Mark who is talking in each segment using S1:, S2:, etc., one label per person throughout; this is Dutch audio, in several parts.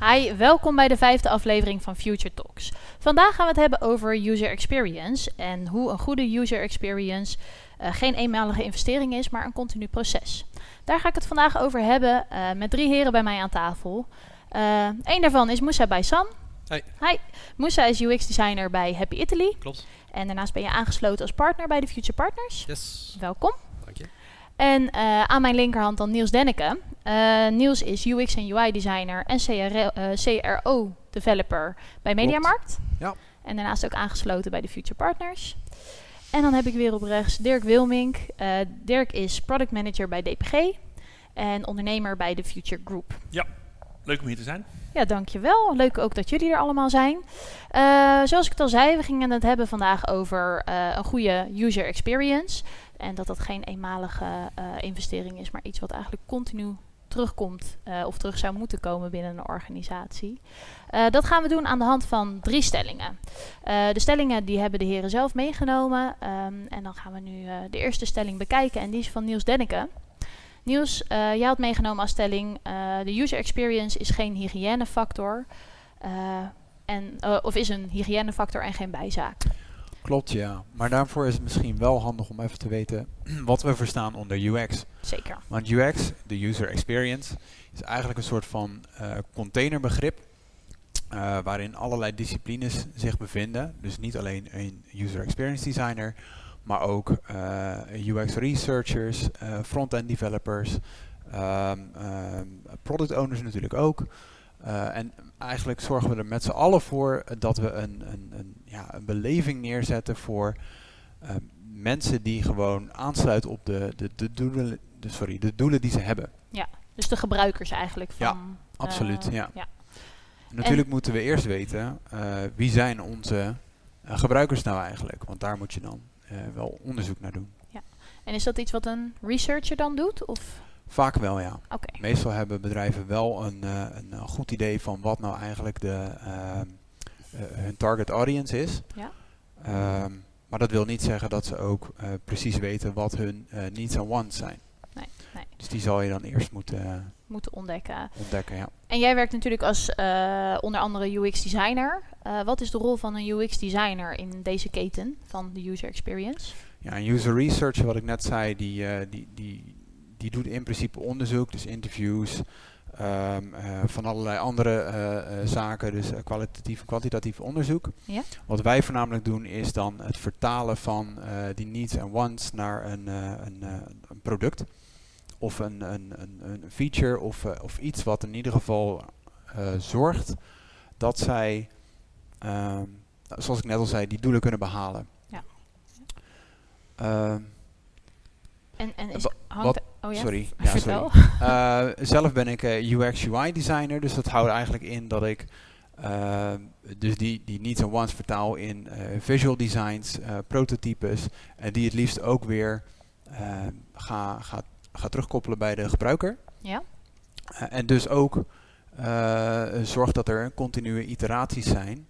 S1: Hi, welkom bij de vijfde aflevering van Future Talks. Vandaag gaan we het hebben over user experience en hoe een goede user experience uh, geen eenmalige investering is, maar een continu proces. Daar ga ik het vandaag over hebben uh, met drie heren bij mij aan tafel. Uh, Eén daarvan is Moussa Baysan.
S2: Hi.
S1: Hi. Moussa is UX designer bij Happy Italy.
S2: Klopt.
S1: En daarnaast ben je aangesloten als partner bij de Future Partners.
S2: Yes.
S1: Welkom. En uh, aan mijn linkerhand dan Niels Denneke. Uh, Niels is UX en UI designer en CR, CRO developer bij Mediamarkt.
S2: Ja.
S1: En daarnaast ook aangesloten bij de Future Partners. En dan heb ik weer op rechts Dirk Wilmink. Dirk is product manager bij DPG en ondernemer bij de Future Group.
S3: Ja, leuk om hier te zijn.
S1: Ja, dankjewel. Leuk ook dat jullie er allemaal zijn. Uh, zoals ik het al zei, we gingen het hebben vandaag over uh, een goede user experience. En dat dat geen eenmalige uh, investering is, maar iets wat eigenlijk continu terugkomt of terug zou moeten komen binnen een organisatie. dat gaan we doen aan de hand van drie stellingen. de stellingen die hebben de heren zelf meegenomen. Um, en dan gaan we nu de eerste stelling bekijken en die is van Niels Denneke. Niels, jij had meegenomen als stelling: de user experience is geen hygiënefactor. En, of is een hygiënefactor en geen bijzaak.
S4: Klopt, ja. Maar daarvoor is het misschien wel handig om even te weten wat we verstaan onder UX.
S1: Zeker.
S4: Want UX, de user experience, is eigenlijk een soort van containerbegrip. waarin allerlei disciplines zich bevinden. Dus niet alleen een user experience designer, maar ook uh, UX researchers, front-end developers, um, um, product owners natuurlijk ook. Uh, en eigenlijk zorgen we er met z'n allen voor dat we een, een, een, ja, een beleving neerzetten voor mensen die gewoon aansluiten op de, de, de, doelen, de, sorry, de doelen die ze hebben.
S1: Ja, dus de gebruikers eigenlijk van...
S4: Ja, absoluut, ja. ja. Natuurlijk en moeten we eerst weten, wie zijn onze gebruikers nou eigenlijk? Want daar moet je dan wel onderzoek naar doen.
S1: Ja. En is dat iets wat een researcher dan doet? Of?
S4: Vaak wel, ja.
S1: Okay.
S4: Meestal hebben bedrijven wel een, uh, een, een, goed idee van wat nou eigenlijk de, uh, hun target audience is.
S1: Ja.
S4: Um, maar dat wil niet zeggen dat ze ook precies weten wat hun needs en wants zijn.
S1: Nee, nee.
S4: Dus die zal je dan eerst moeten,
S1: moeten ontdekken.
S4: ontdekken ja.
S1: En jij werkt natuurlijk als onder andere UX designer. Uh, wat is de rol van een UX designer in deze keten van de user experience?
S4: Ja, een user researcher, wat ik net zei, die, die, die, die doet in principe onderzoek, dus interviews, um, uh, van allerlei andere zaken, dus kwalitatief en kwantitatief onderzoek.
S1: Ja?
S4: Wat wij voornamelijk doen is dan het vertalen van die needs en wants naar een, een, een product. Of een, een, een, een feature of, of iets wat in ieder geval zorgt dat zij uh, zoals ik net al zei, die doelen kunnen behalen.
S1: Ja.
S4: Uh,
S1: en, en is,
S4: wat,
S1: oh ja?
S4: Sorry. Ja, sorry. uh, zelf ben ik UX UI designer, dus dat houdt eigenlijk in dat ik dus die, die needs and wants vertaal in visual designs, prototypes, en die het liefst ook weer ga, ga, ga terugkoppelen bij de gebruiker.
S1: Ja.
S4: en dus ook zorg dat er continue iteraties zijn.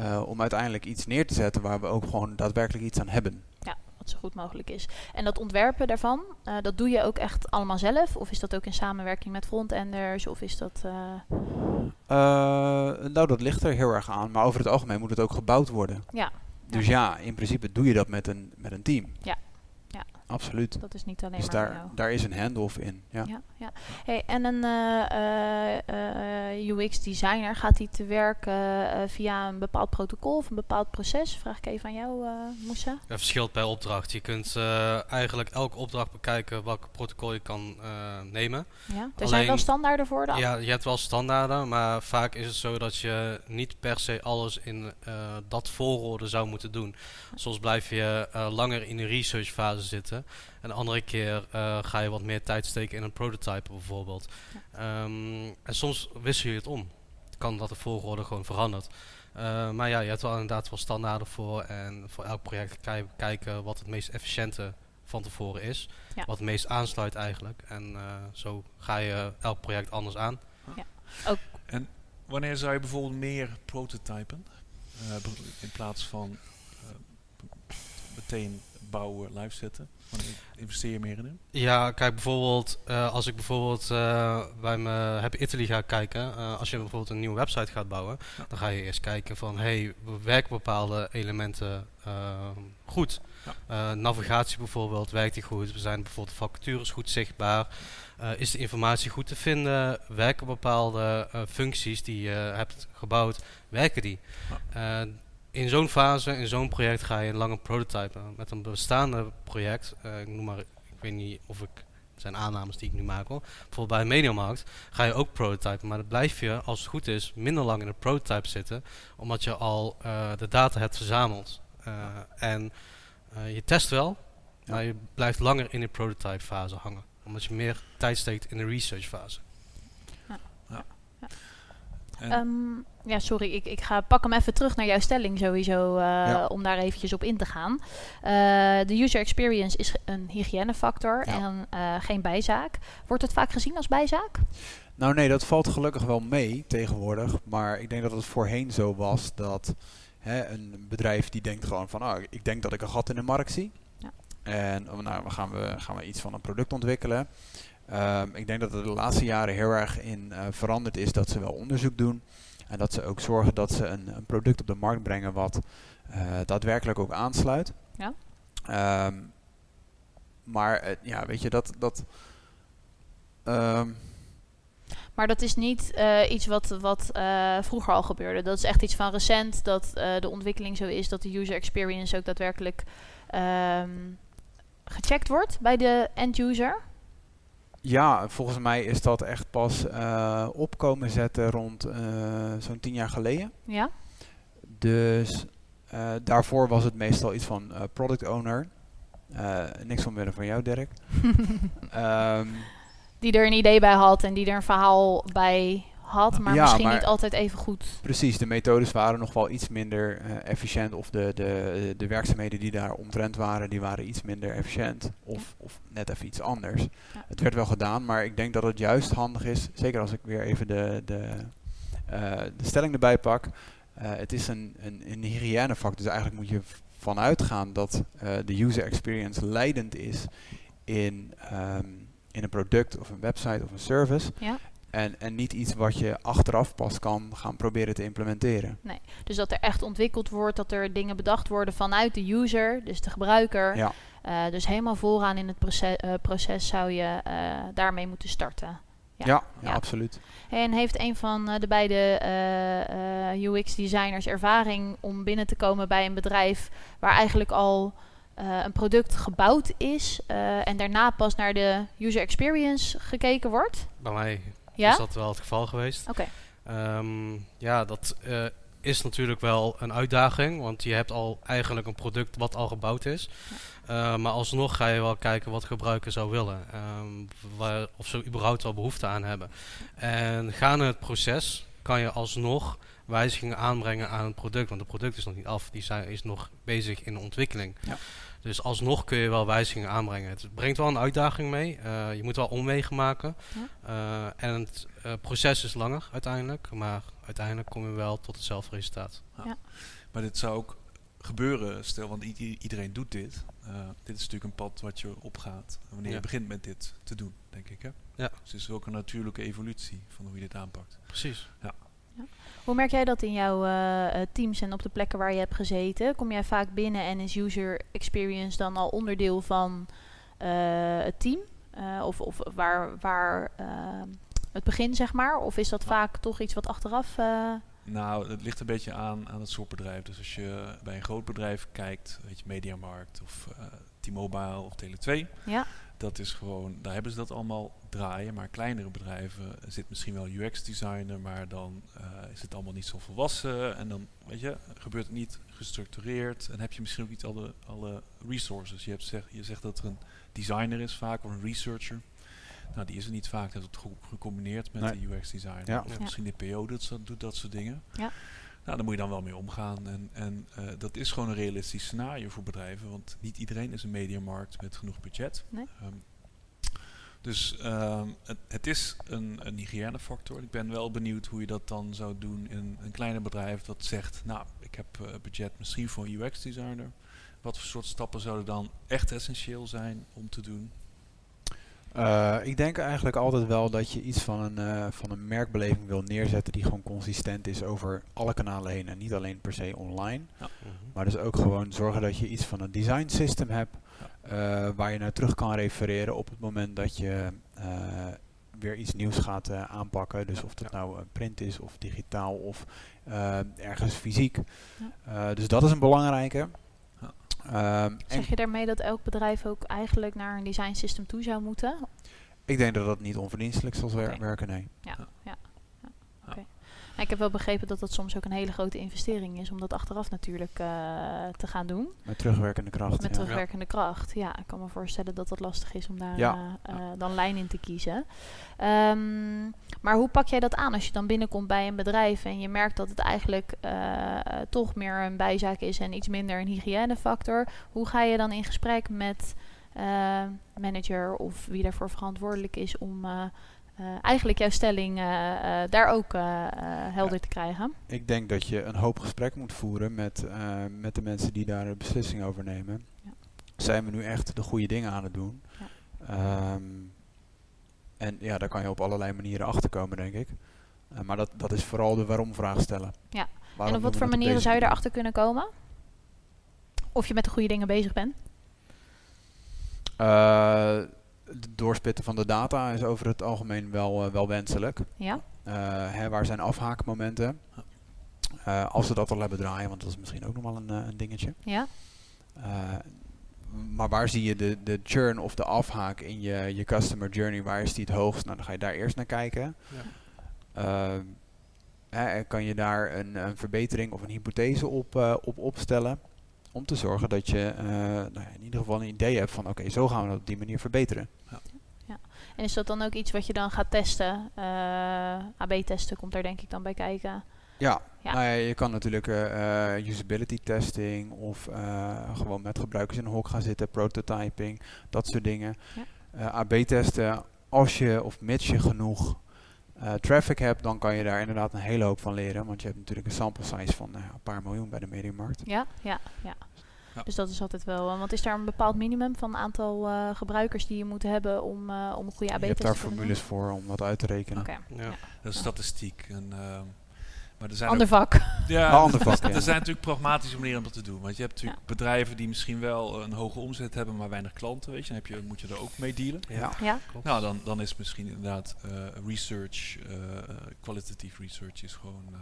S4: Uh, om uiteindelijk iets neer te zetten waar we ook gewoon daadwerkelijk iets aan hebben.
S1: Wat zo goed mogelijk is. En dat ontwerpen daarvan, uh, dat doe je ook echt allemaal zelf? Of is dat ook in samenwerking met frontenders? Of is dat... Uh...
S4: nou, dat ligt er heel erg aan. Maar over het algemeen moet het ook gebouwd worden.
S1: Ja.
S4: Dus ja, in principe doe je dat met een, met een team.
S1: Ja. ja.
S4: Absoluut.
S1: Dat is niet alleen
S4: dus
S1: maar
S4: daar, daar is een handoff in. Ja.
S1: ja, ja. Hey, en een uh, uh, UX designer, gaat hij te werk via een bepaald protocol of een bepaald proces? Vraag ik even aan jou, Moussa.
S2: Dat verschilt per opdracht. Je kunt eigenlijk elke opdracht bekijken welke protocol je kan nemen.
S1: Ja, er alleen, zijn wel standaarden voor dan?
S2: Ja, je hebt wel standaarden, maar vaak is het zo dat je niet per se alles in dat volgorde zou moeten doen. Soms blijf je langer in de research fase zitten. En de andere keer uh, ga je wat meer tijd steken in een prototype bijvoorbeeld. Ja. Um, en soms wissel je het om. Het kan dat de volgorde gewoon verandert. Uh, maar ja, je hebt wel inderdaad wel standaarden voor. En voor elk project je kijken wat het meest efficiënte van tevoren is.
S1: Ja.
S2: Wat het meest aansluit eigenlijk. En uh, zo ga je elk project anders aan.
S1: Ja. Ook.
S3: En wanneer zou je bijvoorbeeld meer prototypen? in plaats van meteen gebouw eh, live zetten? Wanneer investeer meer in hem?
S2: Ja, kijk bijvoorbeeld, eh, als ik bijvoorbeeld eh, bij mijn Happy Italy ga kijken, eh, als je bijvoorbeeld een nieuwe website gaat bouwen,
S3: Ja.
S2: dan ga je eerst kijken van, hey, werken bepaalde elementen goed?
S3: Ja.
S2: Navigatie bijvoorbeeld, werkt die goed? We zijn bijvoorbeeld vacatures goed zichtbaar? Is de informatie goed te vinden? Werken bepaalde functies die je hebt gebouwd, werken die? Eh, in zo'n fase, in zo'n project ga je langer prototypen. Met een bestaande project, eh, ik noem maar, ik weet niet of ik, het zijn aannames die ik nu maak hoor. Bijvoorbeeld bij een mediamarkt ga je ook prototypen, maar dan blijf je, als het goed is, minder lang in de prototype zitten, omdat je al eh, de data hebt verzameld. Eh, en eh, je test wel,
S4: Ja.
S2: maar je blijft langer in de prototype fase hangen, omdat je meer tijd steekt in de research fase.
S3: En,
S1: Ehm, ja, sorry, ik, ik ga, pak hem even terug naar jouw stelling sowieso, eh,
S4: Ja.
S1: om daar eventjes op in te gaan. Eh, de user experience is een hygiënefactor
S4: Ja.
S1: en eh, geen bijzaak. Wordt het vaak gezien als bijzaak?
S4: Nou nee, dat valt gelukkig wel mee tegenwoordig. Maar ik denk dat het voorheen zo was dat hè, een bedrijf die denkt gewoon van... ah, ik denk dat ik een gat in de markt zie.
S1: Ja.
S4: En oh, nou, gaan we, gaan we iets van een product ontwikkelen. Ehm, ik denk dat het de laatste jaren heel erg in veranderd is dat ze wel onderzoek doen. En dat ze ook zorgen dat ze een, een product op de markt brengen wat eh, daadwerkelijk ook aansluit.
S1: Ja.
S4: Ehm, maar eh, ja, weet je, dat... dat ehm,
S1: Maar dat is niet eh, iets wat, wat vroeger al gebeurde. Dat is echt iets van recent dat de ontwikkeling zo is dat de user experience ook daadwerkelijk ehm, gecheckt wordt bij de end user.
S4: Ja, volgens mij is dat echt pas eh, opkomen zetten rond eh, zo'n tien jaar geleden.
S1: Ja?
S4: Dus eh, daarvoor was het meestal iets van product owner. Niks van willen van jou, Dirk. Ehm,
S1: die er een idee bij had en die er een verhaal bij had, maar
S4: Ja,
S1: misschien
S4: maar-
S1: niet altijd even goed.
S4: precies, de methodes waren nog wel iets minder eh, efficiënt. Of de, de, de werkzaamheden die daar omtrent waren, die waren iets minder efficiënt. Of, of net even iets anders.
S1: Ja.
S4: Het werd wel gedaan, maar ik denk dat het juist handig is. Zeker als ik weer even de, de, eh, de stelling erbij pak. Eh, het is een, een, een dus eigenlijk moet je vanuit gaan dat de user experience leidend is in, ehm, in een product of een website of een service.
S1: Ja?
S4: En, en niet iets wat je achteraf pas kan gaan proberen te implementeren.
S1: Dus dat er echt ontwikkeld wordt, dat er dingen bedacht worden vanuit de user, dus de gebruiker.
S4: Ja,
S1: Eh, dus helemaal vooraan in het proces, eh, proces zou je eh, daarmee moeten starten.
S4: ja.
S1: Ja.
S4: ja, absoluut.
S1: En heeft een van eh, de beide eh, eh, UX-designers ervaring om binnen te komen bij een bedrijf waar eigenlijk al eh, een product gebouwd is eh, en daarna pas naar de user experience gekeken wordt?
S2: Bij mij
S1: Ja?
S2: is dat wel het geval geweest.
S1: Oké.
S2: Ehm, ja, dat eh, is natuurlijk wel een uitdaging, want je hebt al eigenlijk een product wat al gebouwd is. Eh, maar alsnog ga je wel kijken wat gebruiker zou willen, ehm, waar, of ze überhaupt wel behoefte aan hebben. En gaande het proces kan je alsnog wijzigingen aanbrengen aan het product, want het product is nog niet af, die zijn, is nog bezig in de ontwikkeling.
S4: Ja.
S2: Dus alsnog kun je wel wijzigingen aanbrengen. Het brengt wel een uitdaging mee. Eh, je moet wel omwegen maken. Eh, en het eh, proces is langer uiteindelijk. Maar uiteindelijk kom je wel tot hetzelfde resultaat.
S3: Maar dit zou ook gebeuren, stel, want iedereen doet dit. Eh, dit is natuurlijk een pad wat je opgaat wanneer
S2: Ja.
S3: je begint met dit te doen, denk ik. Hè?
S2: Ja.
S3: Dus het is ook een natuurlijke evolutie van hoe je dit aanpakt.
S2: Precies.
S1: Hoe merk jij dat in jouw eh, eh, teams en op de plekken waar je hebt gezeten? Kom jij vaak binnen en is user experience dan al onderdeel van eh, het team? Of of waar, waar het begin, zeg maar? Of is dat vaak toch iets wat achteraf...
S3: Nou, het ligt een beetje aan, aan het soort bedrijf. Dus als je bij een groot bedrijf kijkt, weet je, Mediamarkt of T-Mobile of Tele2,
S1: ja?
S3: Dat is gewoon, daar hebben ze dat allemaal draaien. Maar kleinere bedrijven zit misschien wel UX-designer, maar dan eh, is het allemaal niet zo volwassen. En dan, weet je, gebeurt het niet gestructureerd. En heb je misschien ook niet alle, alle resources. Je, hebt zeg, je zegt dat er een designer is vaak, of een researcher. Nou, die is er niet vaak. Dat wordt ge- gecombineerd met
S4: Nee.
S3: de UX-designer.
S4: Ja.
S3: Of
S1: Ja.
S3: misschien de PO doet, zo- doet dat soort dingen.
S1: Ja.
S3: Nou, daar moet je dan wel mee omgaan. En, en eh, dat is gewoon een realistisch scenario voor bedrijven. Want niet iedereen is een mediamarkt met genoeg budget.
S1: Nee.
S3: Ehm, dus ehm, het, het is een, een hygiënefactor. Ik ben wel benieuwd hoe je dat dan zou doen in een kleiner bedrijf dat zegt... Nou, ik heb eh, budget misschien voor een UX-designer. Wat voor soort stappen zouden dan echt essentieel zijn om te doen?
S4: Uh, ik denk eigenlijk altijd wel dat je iets van een, uh, van een merkbeleving wil neerzetten die gewoon consistent is over alle kanalen heen en niet alleen per se online. Ja. Mm -hmm. Maar dus ook gewoon zorgen dat je iets van een design system hebt ja. uh, waar je naar terug kan refereren op het moment dat je weer iets nieuws gaat aanpakken. Dus of dat nou print is of digitaal of ergens fysiek. dus dat is een belangrijke.
S1: Um, zeg je daarmee dat elk bedrijf ook eigenlijk naar een design system toe zou moeten?
S4: Ik denk dat dat niet onverdienstelijk zal okay. werken, nee.
S1: Ja, ja. ja. oké. Nou, ik heb wel begrepen dat dat soms ook een hele grote investering is om dat achteraf natuurlijk uh, te gaan doen.
S4: Met terugwerkende kracht.
S1: Met
S4: ja.
S1: terugwerkende kracht, ja. Ik kan me voorstellen dat dat lastig is om daar ja. uh, uh, dan lijn in te kiezen. Um, maar hoe pak jij dat aan als je dan binnenkomt bij een bedrijf en je merkt dat het eigenlijk toch meer een bijzaak is en iets minder een hygiënefactor? Hoe ga je dan in gesprek met manager of wie daarvoor verantwoordelijk is om uh, eigenlijk jouw stelling uh, uh, daar ook helder ja. te krijgen.
S4: Ik denk dat je een hoop gesprek moet voeren met, met de mensen die daar een beslissing over nemen. Ja. Zijn we nu echt de goede dingen aan het doen? Ja. Um, en ja, daar kan je op allerlei manieren achter komen, denk ik. maar dat, dat is vooral de waarom-vraag stellen.
S1: Ja. Waarom en op wat voor manieren zou je daarachter kunnen komen? Of je met de goede dingen bezig bent?
S4: Het doorspitten van de data is over het algemeen wel, uh, wel wenselijk.
S1: Ja.
S4: Uh, hè, waar zijn afhaakmomenten? Uh, als ze dat al hebben draaien, want dat is misschien ook nog wel een, een dingetje.
S1: Ja.
S4: maar waar zie je de, de churn of de afhaak in je, je customer journey? Waar is die het hoogst? Nou, dan ga je daar eerst naar kijken. Ja. Hè, kan je daar een, een, verbetering of een hypothese op, op opstellen? Om te zorgen dat je uh, nou ja, in ieder geval een idee hebt van oké, okay, zo gaan we dat op die manier verbeteren.
S1: Ja. ja. En is dat dan ook iets wat je dan gaat testen? Uh, AB-testen komt daar denk ik dan bij kijken.
S4: Ja, ja. Nou ja je kan natuurlijk uh, usability testing of gewoon met gebruikers in een hok gaan zitten, prototyping, dat soort dingen. Ja. AB-testen, als je of mits je genoeg uh, traffic hebt, dan kan je daar inderdaad een hele hoop van leren. Want je hebt natuurlijk een sample size van uh, een paar miljoen bij de mediamarkt.
S1: Ja, ja, ja. ja. Dus dat is altijd wel. Uh, want is daar een bepaald minimum van aantal gebruikers die je moet hebben om, om een goede AB te doen? Je
S4: hebt daar formules voor om dat uit te rekenen.
S1: Okay.
S3: Ja. Dat is statistiek. En, ehm,
S1: maar er zijn ander vak.
S3: Ja,
S4: ander vak,
S3: er zijn natuurlijk pragmatische manieren om dat te doen. Want je hebt natuurlijk ja. bedrijven die misschien wel een hoge omzet hebben, maar weinig klanten. Weet je. Dan heb je, moet je er ook mee dealen.
S1: Ja, ja.
S3: Nou, dan, dan is misschien inderdaad uh, research, uh, kwalitatief research is gewoon, uh,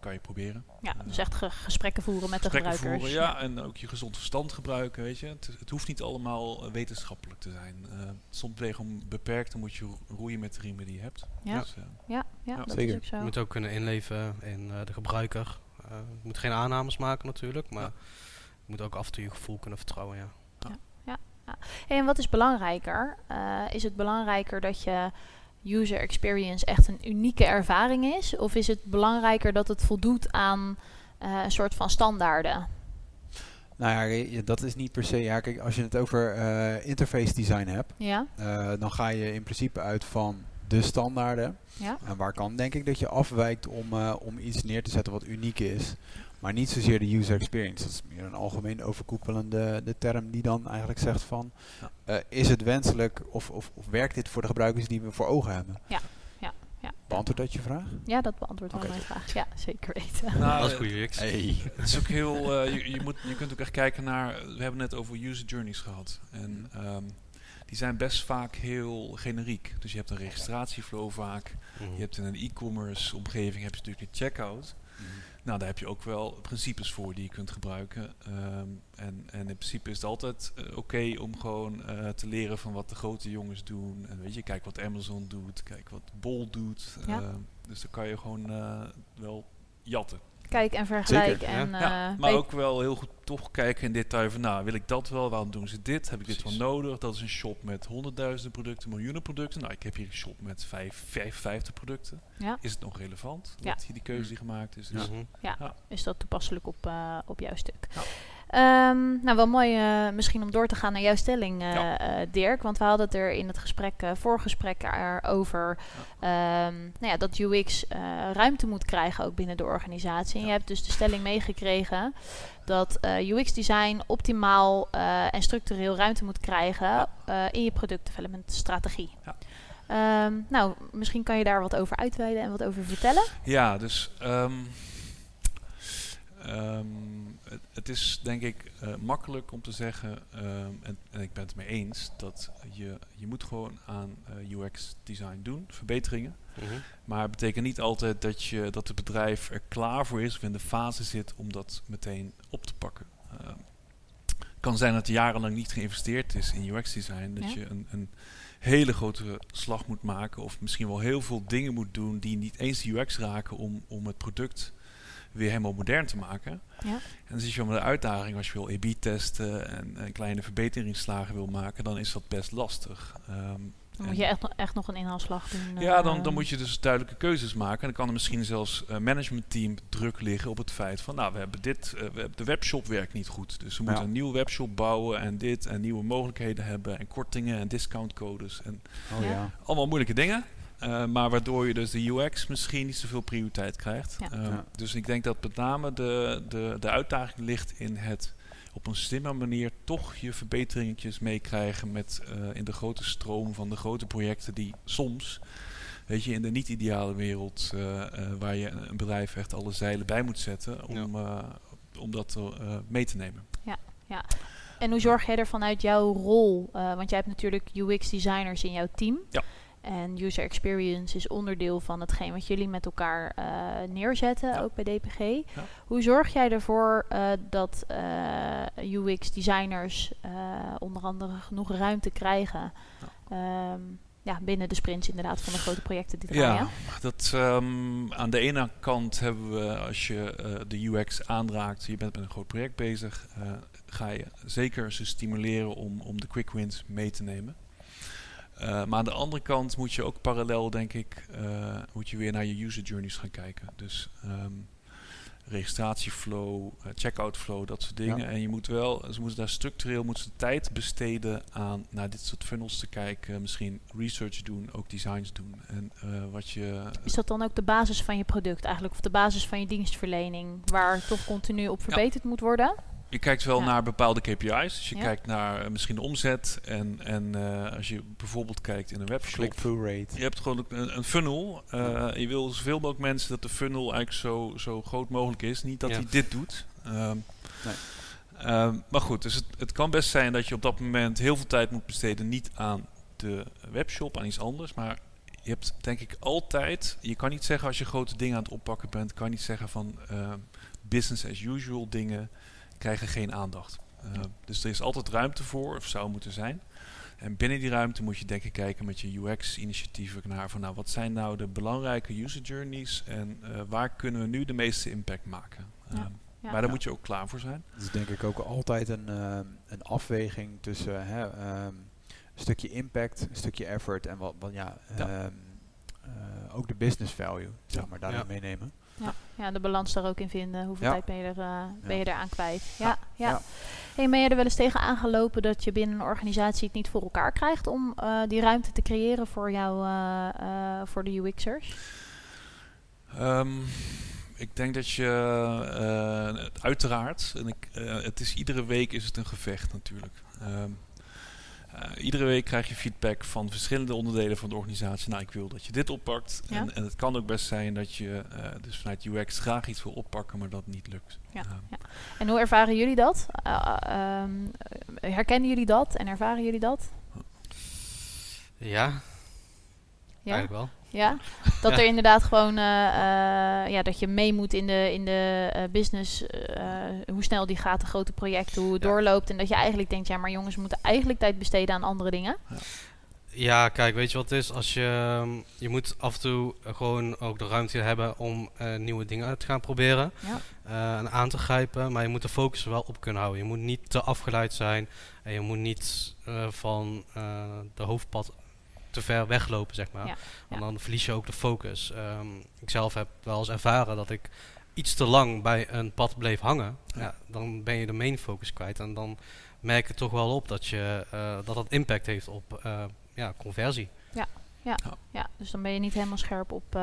S3: kan je proberen.
S1: Ja, dus echt ge gesprekken voeren met gesprekken de gebruikers.
S3: Voeren, ja, en ook je gezond verstand gebruiken, weet je. Het, het hoeft niet allemaal wetenschappelijk te zijn. soms gewoon beperkt, dan moet je roeien met de riemen die je hebt.
S1: Ja, dus, ja, ja, dat
S2: zeker.
S1: is ook zo.
S2: Je moet ook kunnen inleven in de gebruiker. je moet geen aannames maken natuurlijk, maar je moet ook af en toe je gevoel kunnen vertrouwen, ja.
S1: ja. ja, ja. Hey, en wat is belangrijker? Uh, is het belangrijker dat je user experience echt een unieke ervaring is? Of is het belangrijker dat het voldoet aan uh, een soort van standaarden?
S4: Nou ja, dat is niet per se. Ja, kijk, als je het over uh, interface design hebt,
S1: ja.
S4: dan ga je in principe uit van de standaarden.
S1: Ja.
S4: En waar kan denk ik dat je afwijkt om, om iets neer te zetten wat uniek is. Maar niet zozeer de user experience. Dat is meer een algemeen overkoepelende de term die dan eigenlijk zegt van... Ja. Uh, is het wenselijk of, of, of, werkt dit voor de gebruikers die we voor ogen hebben?
S1: Ja, ja, ja.
S4: Beantwoordt dat je vraag?
S1: Ja, dat beantwoordt okay. wel mijn vraag. Ja, zeker weten.
S2: Nou, dat is goed, UX.
S3: Hey. het is ook heel... Uh, je, je, moet, je kunt ook echt kijken naar... We hebben net over user journeys gehad. En um, die zijn best vaak heel generiek. Dus je hebt een registratieflow vaak. Mm -hmm. Je hebt in een e-commerce omgeving heb je natuurlijk de checkout. Mm -hmm. Nou, daar heb je ook wel principes voor die je kunt gebruiken. Um, en, en in principe is het altijd uh, oké okay om gewoon uh, te leren van wat de grote jongens doen. En weet je, kijk wat Amazon doet, kijk wat Bol doet.
S1: Ja.
S3: Uh, dus dan kan je gewoon uh, wel jatten.
S1: Kijk en vergelijk.
S3: Zeker,
S1: en,
S3: ja. ja, maar ook wel heel goed toch kijken in detail van, nou, wil ik dat wel? Waarom doen ze dit? Heb ik Precies. dit wel nodig? Dat is een shop met honderdduizenden producten, miljoenen producten. Nou, ik heb hier een shop met vijf, vijf, vijftig producten.
S1: Ja.
S3: Is het nog relevant?
S1: Ja.
S3: Dat hier die keuze die gemaakt is.
S1: Dus, ja. ja. is dat toepasselijk op, uh, op jouw stuk? Ehm, nou, wel mooi uh, misschien om door te gaan naar jouw stelling, uh,
S3: Ja.
S1: uh, Dirk. Want we hadden het er in het gesprek, voorgesprek over ehm, nou ja, dat UX ruimte moet krijgen ook binnen de organisatie. En
S3: Ja.
S1: je hebt dus de stelling meegekregen dat UX-design optimaal en structureel ruimte moet krijgen
S3: Ja.
S1: in je product development strategie.
S3: Ja.
S1: Ehm, nou, misschien kan je daar wat over uitweiden en wat over vertellen.
S3: Ja, dus het, het is denk ik eh, makkelijk om te zeggen, ehm, en, en ik ben het mee eens, dat je, je moet gewoon aan eh, UX design doen, verbeteringen.
S2: Mhm.
S3: Maar het betekent niet altijd dat, je, dat het bedrijf er klaar voor is of in de fase zit om dat meteen op te pakken. Ehm, het kan zijn dat er jarenlang niet geïnvesteerd is in UX design. Dat
S1: Ja.
S3: je een, een hele grote slag moet maken of misschien wel heel veel dingen moet doen die niet eens de UX raken om, om het product weer helemaal modern te maken.
S1: Ja.
S3: En dan zit je wel met de uitdaging als je wil A-B testen en, en kleine verbeteringsslagen wil maken, dan is dat best lastig. Ehm,
S1: Dan moet je echt, nog- echt nog een inhaalslag doen.
S3: ja,
S1: eh,
S3: dan, dan moet je dus duidelijke keuzes maken. En dan kan er misschien zelfs uh, managementteam druk liggen op het feit van... nou, we hebben dit, uh, we hebben de webshop werkt niet goed. Dus we
S4: Ja.
S3: moeten een nieuwe webshop bouwen en dit... en nieuwe mogelijkheden hebben en kortingen en discountcodes. En
S4: Oh
S1: ja.
S3: allemaal moeilijke dingen. Uh, maar waardoor je dus de UX misschien niet zoveel prioriteit krijgt.
S1: Ja.
S3: Um,
S4: Ja.
S3: Dus ik denk dat met name de, de, de uitdaging ligt in het op een slimme manier toch je verbeteringetjes meekrijgen met uh, in de grote stroom van de grote projecten die soms, weet je, in de niet-ideale wereld uh, uh, waar je een bedrijf echt alle zeilen bij moet zetten om, uh, om dat mee te nemen.
S1: Ja, ja. En hoe zorg jij er vanuit jouw rol? Uh, want jij hebt natuurlijk UX-designers in jouw team.
S3: Ja.
S1: En user experience is onderdeel van hetgeen wat jullie met elkaar uh, neerzetten,
S3: Ja.
S1: ook bij DPG.
S3: Ja.
S1: Hoe zorg jij ervoor uh, dat UX-designers onder andere genoeg ruimte krijgen ja. Um, ja, binnen de sprints inderdaad van de grote projecten die draaien?
S3: Ja, dat, um, aan de ene kant hebben we als je uh, de UX aanraakt, je bent met een groot project bezig, uh, ga je zeker ze stimuleren om, om de quick wins mee te nemen. Uh, maar aan de andere kant moet je ook parallel, denk ik, uh, moet je weer naar je user journeys gaan kijken. Dus um, registratieflow, uh, checkout flow, dat soort dingen.
S4: Ja.
S3: En je moet wel, ze moeten daar structureel moeten ze tijd besteden aan naar dit soort funnels te kijken. Misschien research doen, ook designs doen. En uh, wat je.
S1: Is dat dan ook de basis van je product eigenlijk? Of de basis van je dienstverlening, waar toch continu op verbeterd ja. moet worden?
S3: Je kijkt wel
S1: Ja.
S3: naar bepaalde KPI's. Dus je
S1: Ja.
S3: kijkt naar uh, misschien de omzet. En, en uh, als je bijvoorbeeld kijkt in een webshop.
S4: Click-through rate.
S3: Je hebt gewoon een, een funnel. Uh, je wil zoveel mogelijk mensen dat de funnel eigenlijk zo, zo groot mogelijk is. Niet dat
S2: Ja.
S3: hij dit doet. Um,
S4: Nee.
S3: um, maar goed, dus het, het kan best zijn dat je op dat moment heel veel tijd moet besteden. Niet aan de webshop, aan iets anders. Maar je hebt denk ik altijd... Je kan niet zeggen als je grote dingen aan het oppakken bent... kan je niet zeggen van uh, business as usual dingen krijgen geen aandacht. Uh, dus er is altijd ruimte voor, of zou moeten zijn. En binnen die ruimte moet je denk ik kijken met je UX-initiatieven naar van nou, wat zijn nou de belangrijke user journeys en uh, waar kunnen we nu de meeste impact maken.
S1: Ja.
S3: Uh,
S1: Ja.
S3: maar daar
S4: Ja.
S3: moet je ook klaar voor zijn.
S4: Het is denk ik ook altijd een, eh, een afweging tussen hè, ehm, een stukje impact, een stukje effort en wat, wat ja,
S3: Ja.
S4: ehm, eh, ook de business value, zeg maar, daarin
S2: Ja.
S4: meenemen.
S1: Ja, ja, de balans daar ook in vinden. Hoeveel
S4: Ja.
S1: tijd ben je, er, uh, ben je eraan kwijt? Ja, ja. Hey, ben je er wel eens tegen aangelopen dat je binnen een organisatie het niet voor elkaar krijgt om uh, die ruimte te creëren voor jou, uh, uh, voor de UX'ers?
S3: Um, ik denk dat je uiteraard, en ik, het is iedere week is het een gevecht natuurlijk. Um, uh, iedere week krijg je feedback van verschillende onderdelen van de organisatie. Nou, ik wil dat je dit oppakt.
S1: Ja.
S3: En, en, het kan ook best zijn dat je uh, dus vanuit UX graag iets wil oppakken, maar dat niet lukt.
S1: Ja, ja. En hoe ervaren jullie dat? Uh, um, herkennen jullie dat en ervaren jullie dat?
S2: Ja,
S1: Ja?
S2: eigenlijk wel.
S1: Ja, dat
S2: Ja.
S1: er inderdaad gewoon, uh, uh, ja, dat je mee moet in de, in de uh, business, hoe snel die gaat, de grote projecten, hoe het
S3: Ja.
S1: doorloopt. En dat je eigenlijk denkt, ja, maar jongens, we moeten eigenlijk tijd besteden aan andere dingen.
S2: Ja, kijk, weet je wat het is? Als je, um, je moet af en toe gewoon ook de ruimte hebben om uh, nieuwe dingen uit te gaan proberen
S1: Ja.
S2: uh, en aan te grijpen. Maar je moet de focus er wel op kunnen houden. Je moet niet te afgeleid zijn en je moet niet uh, van uh, de hoofdpad te ver weglopen, zeg maar.
S1: Ja,
S2: Want
S1: ja.
S2: dan verlies je ook de focus. Um, ik zelf heb wel eens ervaren dat ik iets te lang bij een pad bleef hangen, ja. dan ben je de main focus kwijt. En dan merk je toch wel op dat je, uh, dat het impact heeft op uh, ja, conversie.
S1: Ja. Ja. ja, dus dan ben je niet helemaal scherp op. Uh,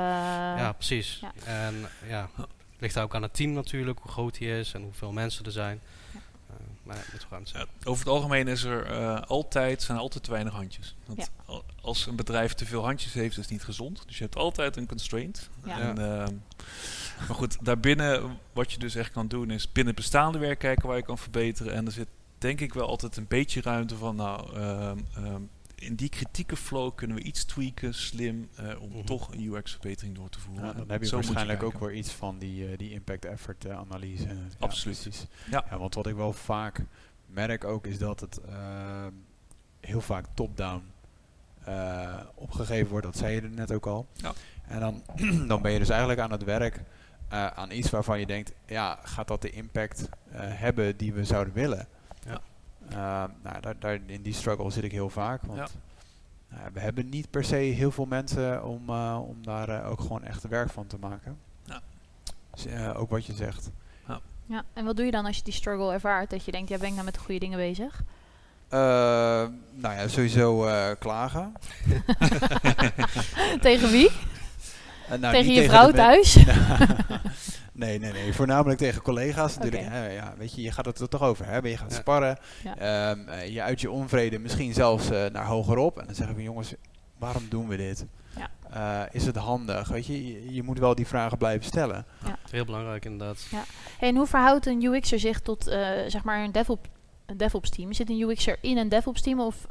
S2: ja, precies. Ja. En ja, het ligt ook aan het team natuurlijk, hoe groot die is en hoeveel mensen er zijn.
S3: Maar het moet zijn. over het algemeen is er uh, altijd, zijn er altijd te weinig handjes. Want ja. Als een bedrijf te veel handjes heeft, is het niet gezond. Dus je hebt altijd een constraint. Ja. En, uh, maar goed, daarbinnen, wat je dus echt kan doen, is binnen bestaande werk kijken waar je kan verbeteren. En er zit denk ik wel altijd een beetje ruimte van, nou, uh, in die kritieke flow kunnen we iets tweaken, slim, uh, om mm toch een UX-verbetering door te voeren.
S4: Ja, dan heb je waarschijnlijk ook weer iets van die, uh, die impact-effort uh, analyse.
S3: Absoluut.
S4: Ja, ja. want wat ik wel vaak merk ook is dat het heel vaak top-down opgegeven wordt. Dat zei je net ook al. Ja. En dan, dan ben je dus eigenlijk aan het werk aan iets waarvan je denkt, ja, gaat dat de impact hebben die we zouden willen? Uh, nou, daar, daar, in die struggle zit ik heel vaak. Want ja. uh, we hebben niet per se heel veel mensen om, uh, om daar eh, ook gewoon echt werk van te maken. Ja. Dus, ook wat je zegt.
S1: Ja. ja, en wat doe je dan als je die struggle ervaart? Dat je denkt, ja, ben ik nou met de goede dingen bezig?
S4: nou ja, sowieso klagen.
S1: tegen wie? Nou, tegen je vrouw thuis?
S4: Nee, nee, nee. Voornamelijk tegen collega's natuurlijk. Okay. ja, weet je, je gaat het er toch over hebben. Je gaat sparren. Um, je uit je onvrede misschien zelfs uh, naar hogerop. En dan zeggen we, jongens, waarom doen we dit? Ja. Uh, is het handig? Weet je, je, je, moet wel die vragen blijven stellen.
S2: Ja. Heel belangrijk inderdaad.
S1: Ja. Hey, en hoe verhoudt een UX'er zich tot uh, zeg maar een DevOps, een DevOps team? Zit een UX'er in een DevOps team of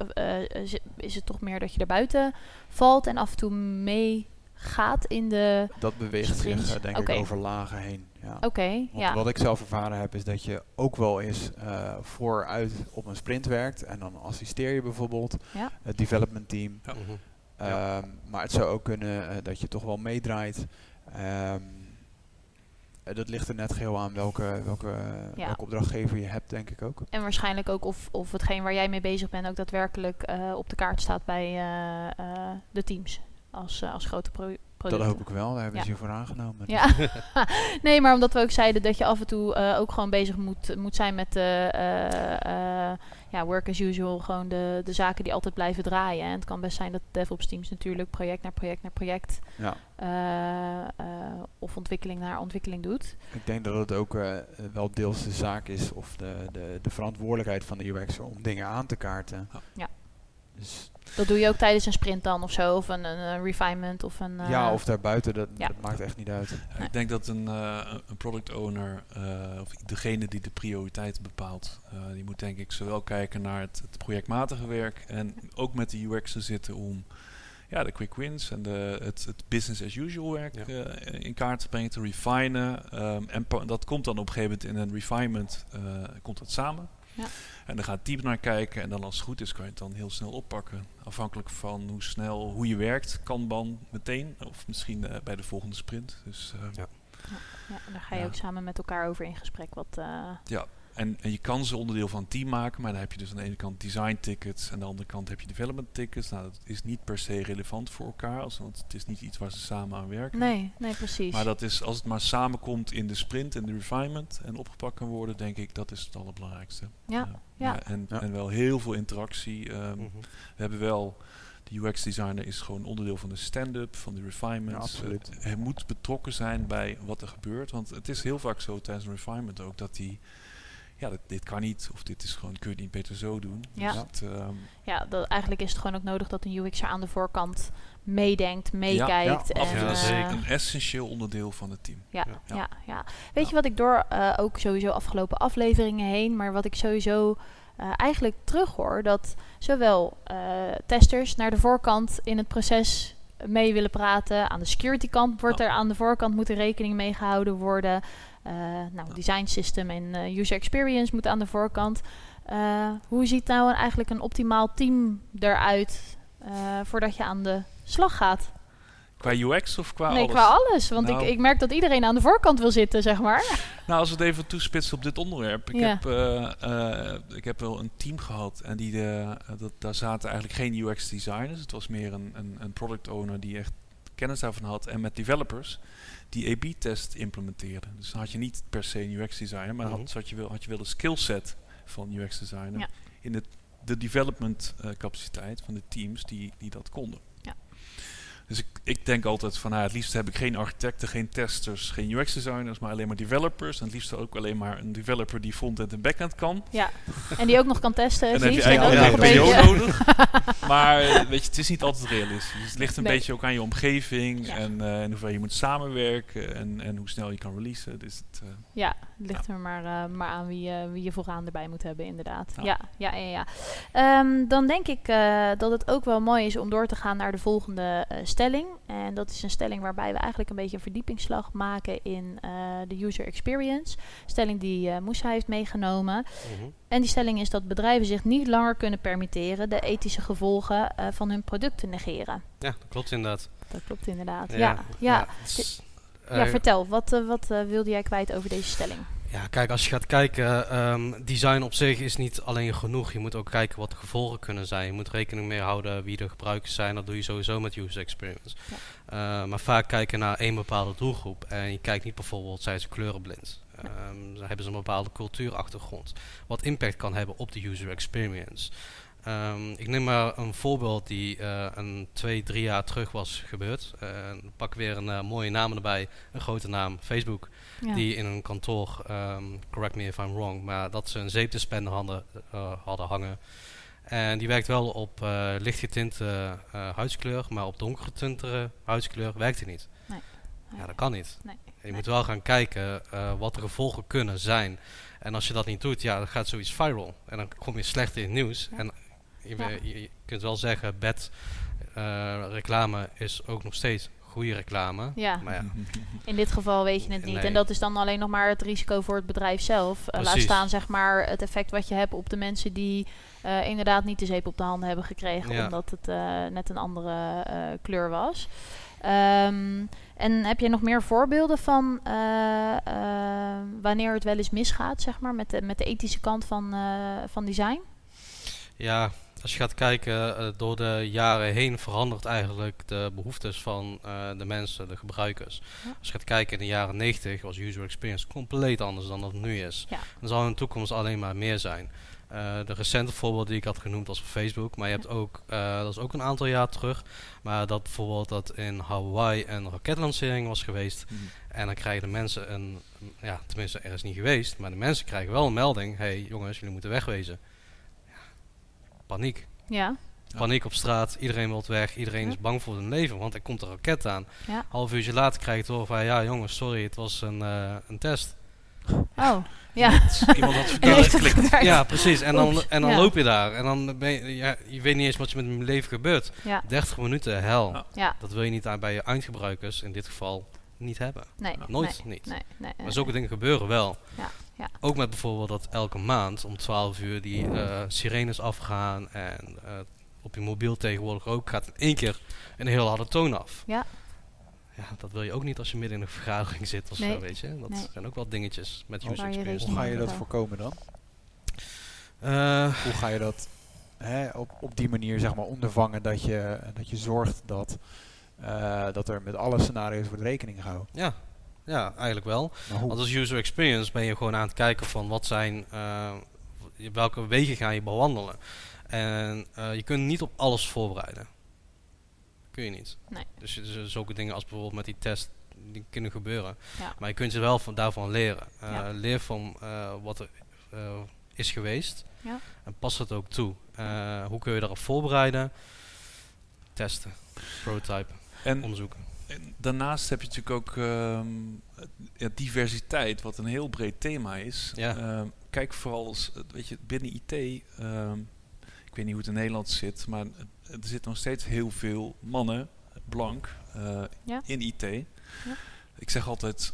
S1: is het toch meer dat je er buiten valt en af en toe mee gaat in de.
S4: Dat beweegt zich, denk ik, over lagen heen. Ja.
S1: Oké. ja.
S4: Wat ik zelf ervaren heb, is dat je ook wel eens uh, vooruit op een sprint werkt. En dan assisteer je bijvoorbeeld ja. het development team. Ja. Um, maar het zou ook kunnen uh, dat je toch wel meedraait. Um, dat ligt er net geheel aan welke, welke, ja. welke opdrachtgever je hebt, denk ik ook.
S1: En waarschijnlijk ook of, of hetgeen waar jij mee bezig bent ook daadwerkelijk uh, op de kaart staat bij de teams als, uh, als grote pro
S4: Dat hoop ik wel, daar hebben ja. ze je voor aangenomen.
S1: Ja, nee, maar omdat we ook zeiden dat je af en toe uh, ook gewoon bezig moet, moet zijn met de uh, ja, work as usual, gewoon de, de zaken die altijd blijven draaien. En het kan best zijn dat DevOps teams natuurlijk project naar project naar project ja. of ontwikkeling naar ontwikkeling doet.
S4: Ik denk dat het ook wel deels de zaak is of de, de, de verantwoordelijkheid van de UX om dingen aan te kaarten.
S1: Ja. Dus dat doe je ook tijdens een sprint dan of zo, of een, een refinement of een...
S4: ja, eh, of daarbuiten, dat, dat maakt echt niet uit.
S3: Ik denk dat een, uh, een product owner, uh, of degene die de prioriteiten bepaalt, die moet denk ik zowel kijken naar het, het projectmatige werk en ook met de UX te zitten om ja, de quick wins en de, het, het business as usual werk in kaart te brengen, te refinen. Um, en dat komt dan op een gegeven moment in een refinement, komt dat samen. Ja. En dan gaat team naar kijken en dan als het goed is kan je het dan heel snel oppakken. Afhankelijk van hoe snel, hoe je werkt, kan ban meteen of misschien uh, bij de volgende sprint. Dus, uh, ja.
S1: Ja, daar ga je ook samen met elkaar over in gesprek. Wat, uh,
S3: ja, en, en, je kan ze onderdeel van een team maken, maar dan heb je dus aan de ene kant design tickets en aan de andere kant heb je development tickets. Nou, dat is niet per se relevant voor elkaar, als, want het is niet iets waar ze samen aan werken.
S1: Nee, nee, precies.
S3: Maar dat is, als het maar samenkomt in de sprint en de refinement en opgepakt kan worden, denk ik, dat is het allerbelangrijkste.
S1: Ja, uh, ja. ja,
S3: en, en wel heel veel interactie. Um, mm -hmm. We hebben wel de UX-designer is gewoon onderdeel van de stand-up, van de refinements. Ja, uh, hij moet betrokken zijn bij wat er gebeurt. Want het is heel vaak zo tijdens een refinement ook dat hij ja, dit, dit, kan niet, of dit is gewoon, kun je niet beter zo doen.
S1: Ja, dus het, um, ja dat, eigenlijk is het gewoon ook nodig dat een UX'er aan de voorkant meedenkt, meekijkt. Ja,
S3: ja, en, uh, zeker. Een essentieel onderdeel van het team.
S1: Ja, ja. ja, Weet je wat ik door uh, ook sowieso afgelopen afleveringen heen, maar wat ik sowieso uh, eigenlijk terughoor, dat zowel testers naar de voorkant in het proces mee willen praten. Aan de security kant wordt er aan de voorkant moet er rekening mee gehouden worden. Uh, nou, design system en uh, user experience moeten aan de voorkant. Uh, hoe ziet nou eigenlijk een optimaal team eruit voordat je aan de slag gaat?
S3: Qua UX of qua
S1: nee,
S3: alles?
S1: qua alles. Want nou, ik, ik merk dat iedereen aan de voorkant wil zitten, zeg maar.
S3: Nou, als we het even toespitsen op dit onderwerp. Ik, ja. heb, ik heb wel een team gehad en die, dat, daar zaten eigenlijk geen UX designers. Het was meer een, een, een product owner die echt kennis daarvan had en met developers die A-B-test implementeerden. Dus dan had je niet per se een UX-designer, maar
S2: Mhm.
S3: had, had, je wel, had je wel de skillset van UX-designer
S1: Ja.
S3: in het, de development eh, capaciteit van de teams die, die dat konden.
S1: Ja.
S3: Dus ik, ik denk altijd van, nou, het liefst heb ik geen architecten, geen testers, geen UX-designers, maar alleen maar developers. En het liefst ook alleen maar een developer die front-end en back-end kan.
S1: Ja, en die ook nog kan testen.
S3: En dan heb je eigenlijk een PO nodig. maar weet je, het is niet altijd realistisch. Het ligt een
S1: Nee.
S3: beetje ook aan je omgeving
S1: Ja.
S3: en, eh, en hoeveel je moet samenwerken en, en hoe snel je kan releasen. Dus het, eh,
S1: Ja, het ligt er maar, eh, maar aan wie, wie je vooraan erbij moet hebben, inderdaad.
S3: Ja.
S1: Ja, ja, ja. ja, Ehm, dan denk ik dat het ook wel mooi is om door te gaan naar de volgende eh, stelling. En dat is een stelling waarbij we eigenlijk een beetje een verdiepingsslag maken in eh, de user experience. Stelling die Moussa heeft meegenomen.
S2: Mhm.
S1: En die stelling is dat bedrijven zich niet langer kunnen permitteren de ethische gevolgen eh, van hun product te negeren.
S2: Ja, dat klopt inderdaad.
S1: Dat klopt inderdaad. Ja, ja, ja. ja
S2: eh,
S1: vertel, wat, wat wilde jij kwijt over deze stelling?
S2: Ja, kijk, als je gaat kijken, ehm, design op zich is niet alleen genoeg. Je moet ook kijken wat de gevolgen kunnen zijn. Je moet rekening mee houden wie de gebruikers zijn. Dat doe je sowieso met user experience.
S1: Ja.
S2: Eh, maar vaak kijken naar één bepaalde doelgroep. En je kijkt niet bijvoorbeeld, zijn ze kleurenblind? Ze hebben ze een bepaalde cultuurachtergrond. Wat impact kan hebben op de user experience. Ehm, ik neem maar een voorbeeld die eh, een twee, drie jaar terug was gebeurd. Eh, pak weer een eh, mooie naam erbij. Een grote naam, Facebook
S1: Ja.
S2: die in een kantoor, ehm, correct me if I'm wrong, maar dat ze een zeepdispenser hadden, hadden hangen. En die werkt wel op lichtgetinte huidskleur, maar op donkergetinte huidskleur werkt die niet.
S1: Nee.
S2: Ja, dat kan niet.
S1: Nee.
S2: Je
S1: Nee.
S2: moet wel gaan kijken wat de gevolgen kunnen zijn. En als je dat niet doet, ja, dan gaat zoiets viral. En dan kom je slecht in het nieuws.
S1: Ja.
S2: En je,
S1: Ja.
S2: je, je kunt wel zeggen, bad eh, reclame is ook nog steeds goede reclame.
S1: Ja.
S2: Maar ja,
S1: In dit geval weet je het niet.
S2: Nee.
S1: En dat is dan alleen nog maar het risico voor het bedrijf zelf. Eh, laat staan zeg maar het effect wat je hebt op de mensen die eh, inderdaad niet de zeep op de handen hebben gekregen.
S2: Ja.
S1: Omdat het eh, net een andere eh, kleur was. Ehm, en heb je nog meer voorbeelden van wanneer het wel eens misgaat, zeg maar, met de, met de ethische kant van, eh, van design?
S2: Ja, als je gaat kijken, eh, door de jaren heen verandert eigenlijk de behoeftes van eh, de mensen, de gebruikers.
S1: Ja.
S2: Als je gaat kijken in de jaren 90 was user experience compleet anders dan dat het nu is.
S1: Ja.
S2: Dan zal in de toekomst alleen maar meer zijn. Eh, de recente voorbeeld die ik had genoemd was op Facebook, maar je hebt ook, eh, dat is ook een aantal jaar terug, maar dat bijvoorbeeld dat in Hawaii een raketlancering was geweest
S3: Mhm.
S2: en dan krijgen de mensen een, ja, tenminste er is niet geweest, maar de mensen krijgen wel een melding, hey jongens, jullie moeten wegwezen. Paniek.
S1: Ja.
S2: Paniek op straat, iedereen wil weg, iedereen is bang voor hun leven, want er komt een raket aan.
S1: ja.
S2: Half uurtje later krijg je van, ja jongens, sorry, het was een, eh, een test.
S1: Oh, ja.
S3: Iemand had verkeerd geklikt.
S2: Ja, precies. En dan,
S1: Oeps,
S2: en dan
S1: ja.
S2: loop je daar en dan ben je, ja, je weet niet eens wat je met je leven gebeurt.
S1: Ja,
S2: 30 minuten, hel. Dat wil je niet aan bij je eindgebruikers, in dit geval, niet hebben.
S1: Nee,
S2: Nooit
S1: nee,
S2: niet.
S1: Nee, nee,
S2: Maar
S1: nee,
S2: zulke dingen gebeuren wel.
S1: Ja, ja.
S2: Ook met bijvoorbeeld dat elke maand om 12 uur die eh, sirenes afgaan. En eh, op je mobiel tegenwoordig ook gaat in één keer een heel harde toon af.
S1: Ja.
S2: Ja, dat wil je ook niet als je midden in een vergadering zit of
S1: Nee.
S2: zo, weet je. Dat
S1: Nee.
S2: zijn ook wel dingetjes met user
S1: je
S2: experience.
S4: Hoe ga je dat voorkomen dan?
S2: Eh,
S4: Hoe ga je dat hè, op, op die manier zeg maar ondervangen dat je, dat je zorgt dat, dat er met alle scenario's wordt rekening gehouden?
S2: ja. ja, eigenlijk wel. Want als user experience ben je gewoon aan het kijken van wat zijn, eh, welke wegen ga je bewandelen. En eh, je kunt niet op alles voorbereiden. Kun je niet.
S1: Nee.
S2: Dus, dus zulke dingen als bijvoorbeeld met die test, die kunnen gebeuren.
S1: Ja.
S2: Maar je kunt je wel van, daarvan leren. Eh,
S1: Ja.
S2: Leer van eh, wat er eh, is geweest.
S1: Ja.
S2: En pas het ook toe. Eh, hoe kun je daarop voorbereiden? Testen. Prototype.
S3: En
S2: Onderzoeken.
S3: En daarnaast heb je natuurlijk ook ehm, ja, diversiteit, wat een heel breed thema is.
S2: Ja.
S3: Ehm, kijk vooral eens, eh, weet je, binnen IT, ehm, ik weet niet hoe het in Nederland zit, maar er zitten nog steeds heel veel mannen, blank, eh,
S1: Ja.
S3: in IT.
S1: Ja.
S3: Ik zeg altijd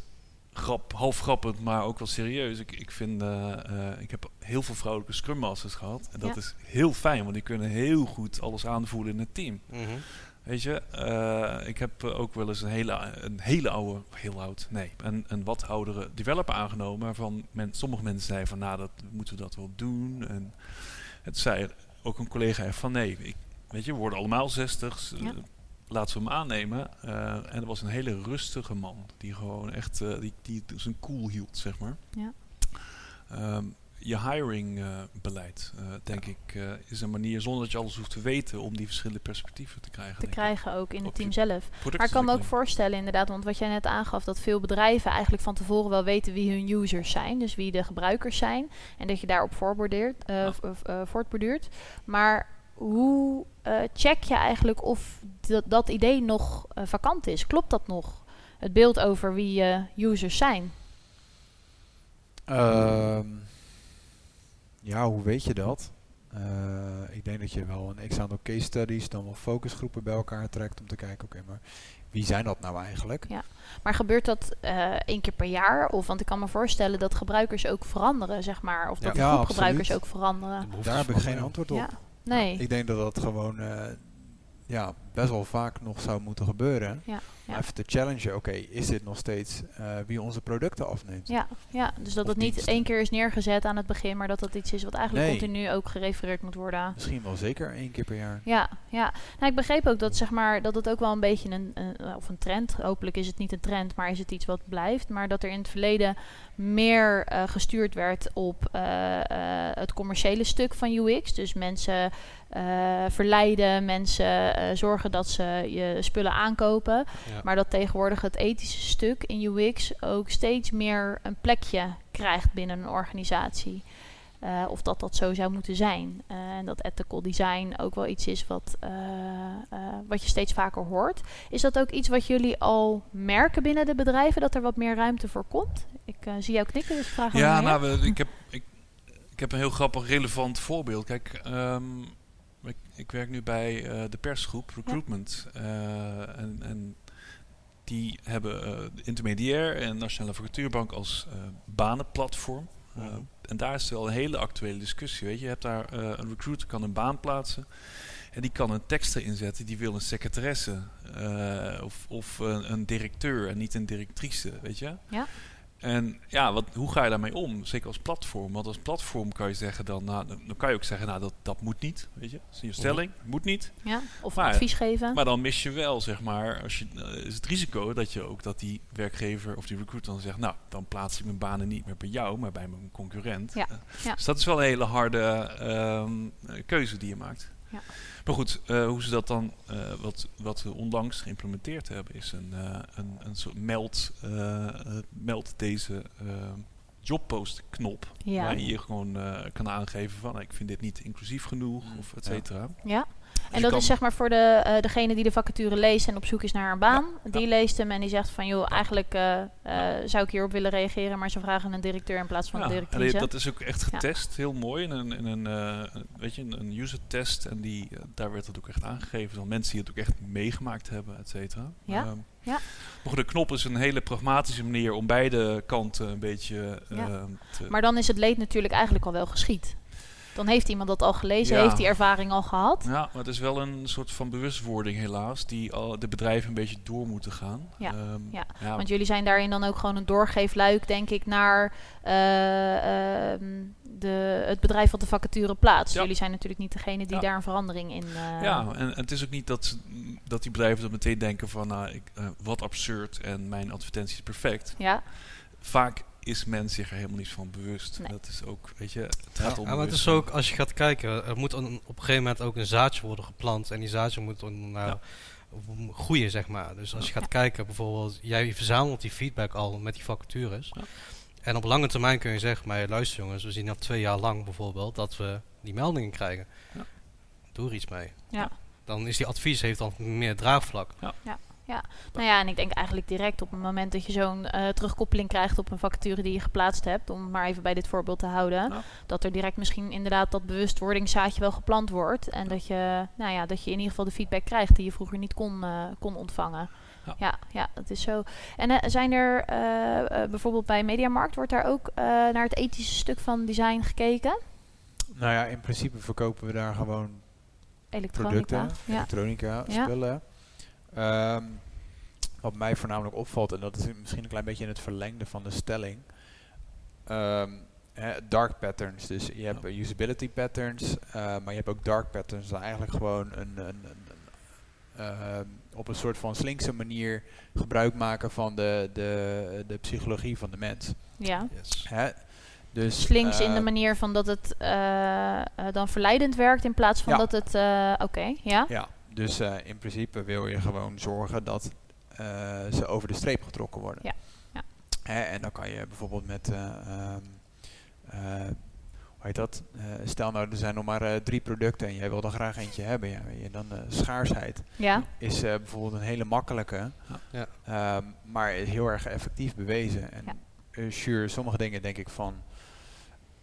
S3: grap, half grappend, maar ook wel serieus. Ik, ik vind, eh, eh, ik heb heel veel vrouwelijke Scrum Masters gehad. En dat
S1: Ja.
S3: is heel fijn, want die kunnen heel goed alles aanvoelen in het team.
S2: Mhm.
S3: Weet je, eh, ik heb eh, ook wel eens een hele, een hele oude, heel oud, nee, een, een wat oudere developer aangenomen. Waarvan men, sommige mensen zeiden van, nou, dat moeten we dat wel doen. En het zei ook een collega van, nee, ik, weet je, we worden allemaal 60.
S1: Ja.
S3: laten we hem aannemen. Eh, en dat was een hele rustige man. Die gewoon echt eh, die, die zijn cool hield, zeg maar.
S1: Ja.
S3: Ehm, je hiring eh, beleid, eh, denk ik, eh, is een manier zonder dat je alles hoeft te weten om die verschillende perspectieven te krijgen.
S1: te
S3: ik.
S1: krijgen ook in het team zelf. Maar ik kan me ook voorstellen inderdaad, want wat jij net aangaf, dat veel bedrijven eigenlijk van tevoren wel weten wie hun users zijn, dus wie de gebruikers zijn, en dat je daarop voorbordeert, eh,
S3: Ja.
S1: eh, voortborduurt. Maar hoe eh, check je eigenlijk of dat, dat idee nog vakant is? Klopt dat nog? Het beeld over wie je users zijn?
S4: Ehm, ja, hoe weet je dat? Eh, ik denk dat je wel een x-aantal case studies, dan wel focusgroepen bij elkaar trekt om te kijken, oké, maar wie zijn dat nou eigenlijk?
S1: Maar gebeurt dat eh, één keer per jaar? Of want ik kan me voorstellen dat gebruikers ook veranderen, zeg maar. Of dat
S4: Ja.
S1: de
S4: Ja,
S1: groep gebruikers ook veranderen.
S4: Daar heb ik geen
S2: ja.
S4: antwoord op.
S1: Ja. Nee.
S4: Ik denk dat dat gewoon eh, ja, best wel vaak nog zou moeten gebeuren.
S1: Ja, ja.
S4: Even te challengen, oké, is dit nog steeds eh, wie onze producten afneemt?
S1: Ja, ja, dus dat
S4: Of
S1: het niet één keer is neergezet aan het begin, maar dat dat iets is wat eigenlijk
S4: Nee.
S1: continu ook gerefereerd moet worden.
S4: Misschien wel zeker één keer per jaar.
S1: Ja, ja. Nou, ik begreep ook dat, zeg maar, dat het ook wel een beetje een, een, of een trend, hopelijk is het niet een trend, maar is het iets wat blijft, maar dat er in het verleden meer eh, gestuurd werd op eh, het commerciële stuk van UX. Dus mensen eh, verleiden, mensen eh, zorgen dat ze je spullen aankopen.
S2: Ja.
S1: Maar dat tegenwoordig het ethische stuk in UX ook steeds meer een plekje krijgt binnen een organisatie. Eh, of dat dat zo zou moeten zijn. En dat ethical design ook wel iets is wat, wat je steeds vaker hoort. Is dat ook iets wat jullie al merken binnen de bedrijven, dat er wat meer ruimte voor komt? Ik zie jou knikken, dus vraag aan
S3: Ja, nou, we- ik heb, ik, ik heb een heel grappig, relevant voorbeeld. Kijk, ehm, ik, ik werk nu bij eh, de persgroep Recruitment. eh, en, en die hebben de intermediair en Nationale Vacaturebank als banenplatform.
S2: Mhm.
S3: En daar is wel een hele actuele discussie. Weet je, je hebt daar een recruiter kan een baan plaatsen. En die kan een tekst erin zetten. Die wil een secretaresse. of of een, een directeur en niet een directrice. Weet je?
S1: Ja.
S3: En ja, wat, hoe ga je daarmee om? Zeker als platform. Want als platform kan je zeggen dan, nou, dan kan je ook zeggen, nou, dat, dat moet niet. Weet je, dat is je stelling, moet niet.
S1: Ja? Of
S3: Maar-
S1: advies geven?
S3: Maar dan mis je wel, zeg maar, als je, eh, is het risico dat je ook dat die werkgever of die recruiter dan zegt, nou, dan plaats ik mijn banen niet meer bij jou, maar bij mijn concurrent.
S1: Ja,
S3: Eh,
S1: ja.
S3: Dus dat is wel een hele harde ehm, eh, keuze die je maakt.
S1: Ja.
S3: Maar goed, eh, hoe ze dat dan, eh, wat, wat we onlangs geïmplementeerd hebben, is een, eh, een, een soort meld, meld deze jobpost knop.
S1: Ja.
S3: Waar je gewoon eh, kan aangeven van, ik vind dit niet inclusief genoeg,
S4: Mm,
S3: of et
S4: ja.
S3: cetera.
S1: Ja. En dat
S3: kan-
S1: is zeg maar voor de, eh, degene die de vacature leest en op zoek is naar een baan. Die leest hem en die zegt van joh, eigenlijk eh, eh, zou ik hierop willen reageren, maar ze vragen een directeur in plaats van
S3: Ja,
S1: een directrice.
S3: die- dat is ook echt getest, heel mooi. In een, in een, weet je, een, een user test. En die, daar werd het ook echt aangegeven. Dan mensen die het ook echt meegemaakt hebben, et cetera.
S1: Ja,
S3: Ehm,
S1: ja.
S3: Maar de knop is een hele pragmatische manier om beide kanten een beetje
S1: Ja.
S3: ehm, te...
S1: Maar dan is het leed natuurlijk eigenlijk al wel geschied. Dan heeft iemand dat al gelezen,
S3: Ja.
S1: heeft die ervaring al gehad.
S3: ja, maar het is wel een soort van bewustwording helaas, die al de bedrijven een beetje door moeten gaan.
S1: Ja,
S3: Ehm,
S1: ja. Want jullie zijn daarin dan ook gewoon een doorgeefluik, denk ik, naar eh, ehm, de, het bedrijf wat de vacature plaatst.
S3: Ja.
S1: Jullie zijn natuurlijk niet degene die daar een verandering in. eh,
S3: Ja, en, en het is ook niet dat, dat die bedrijven dan meteen denken van, nou, ik, eh, wat absurd en mijn advertentie is perfect.
S1: ja,
S3: Vaak is men zich er helemaal niet van bewust.
S1: Nee.
S3: Dat is ook, weet je, het gaat om
S2: Ja, maar het is ook, als je gaat kijken, er moet een- op een gegeven moment ook een zaadje worden geplant. En die zaadje moet dan nou, groeien, zeg maar. Dus als je gaat kijken, bijvoorbeeld, jij verzamelt die feedback al met die vacatures.
S3: Ja.
S2: En op lange termijn kun je zeggen, maar luister jongens, we zien al twee jaar lang bijvoorbeeld dat we die meldingen krijgen.
S3: Ja.
S2: Doe er iets mee.
S1: Ja.
S2: Dan is die advies heeft dan meer draagvlak.
S1: Nou ja, en ik denk eigenlijk direct op het moment dat je zo'n eh, terugkoppeling krijgt op een vacature die je geplaatst hebt, om het maar even bij dit voorbeeld te houden,
S3: Ja.
S1: dat er direct misschien inderdaad dat bewustwordingszaadje wel geplant wordt. En dat, je, nou ja, dat je in ieder geval de feedback krijgt die je vroeger niet kon, eh, kon ontvangen.
S3: Ja.
S1: Ja. ja, dat is zo. En eh, zijn er bijvoorbeeld bij Mediamarkt, wordt daar ook naar het ethische stuk van design gekeken?
S4: Nou ja, in principe verkopen we daar gewoon
S1: Elektronica.
S4: producten,
S1: Ja.
S4: elektronica,
S1: Ja.
S4: spullen. Ehm, wat mij voornamelijk opvalt, en dat is misschien een klein beetje in het verlengde van de stelling, ehm, hè, dark patterns. Dus je hebt
S3: Ja.
S4: usability patterns, eh, maar je hebt ook dark patterns. Dat eigenlijk gewoon een, een, een, een, ehm, op een soort van slinkse manier gebruik maken van de, de, de psychologie van de mens.
S1: Ja.
S2: Yes.
S4: Hè? Dus,
S1: Slinks in de
S4: eh,
S1: manier van dat het eh, dan verleidend werkt in plaats van
S4: Ja.
S1: dat het... eh, Oké, ja?
S4: Ja, dus eh, in principe wil je gewoon zorgen dat ze over de streep getrokken worden.
S1: Ja, ja.
S4: Hè, en dan kan je bijvoorbeeld met, eh, ehm, eh, hoe heet dat? Eh, stel nou, er zijn nog maar eh, drie producten en jij wil er graag eentje hebben. Ja, weet je, dan eh, schaarsheid
S1: Ja?
S4: is eh, bijvoorbeeld een hele makkelijke,
S2: Ja.
S4: ehm, maar heel erg effectief bewezen. En
S1: Ja.
S4: eh, sure, sommige dingen denk ik van,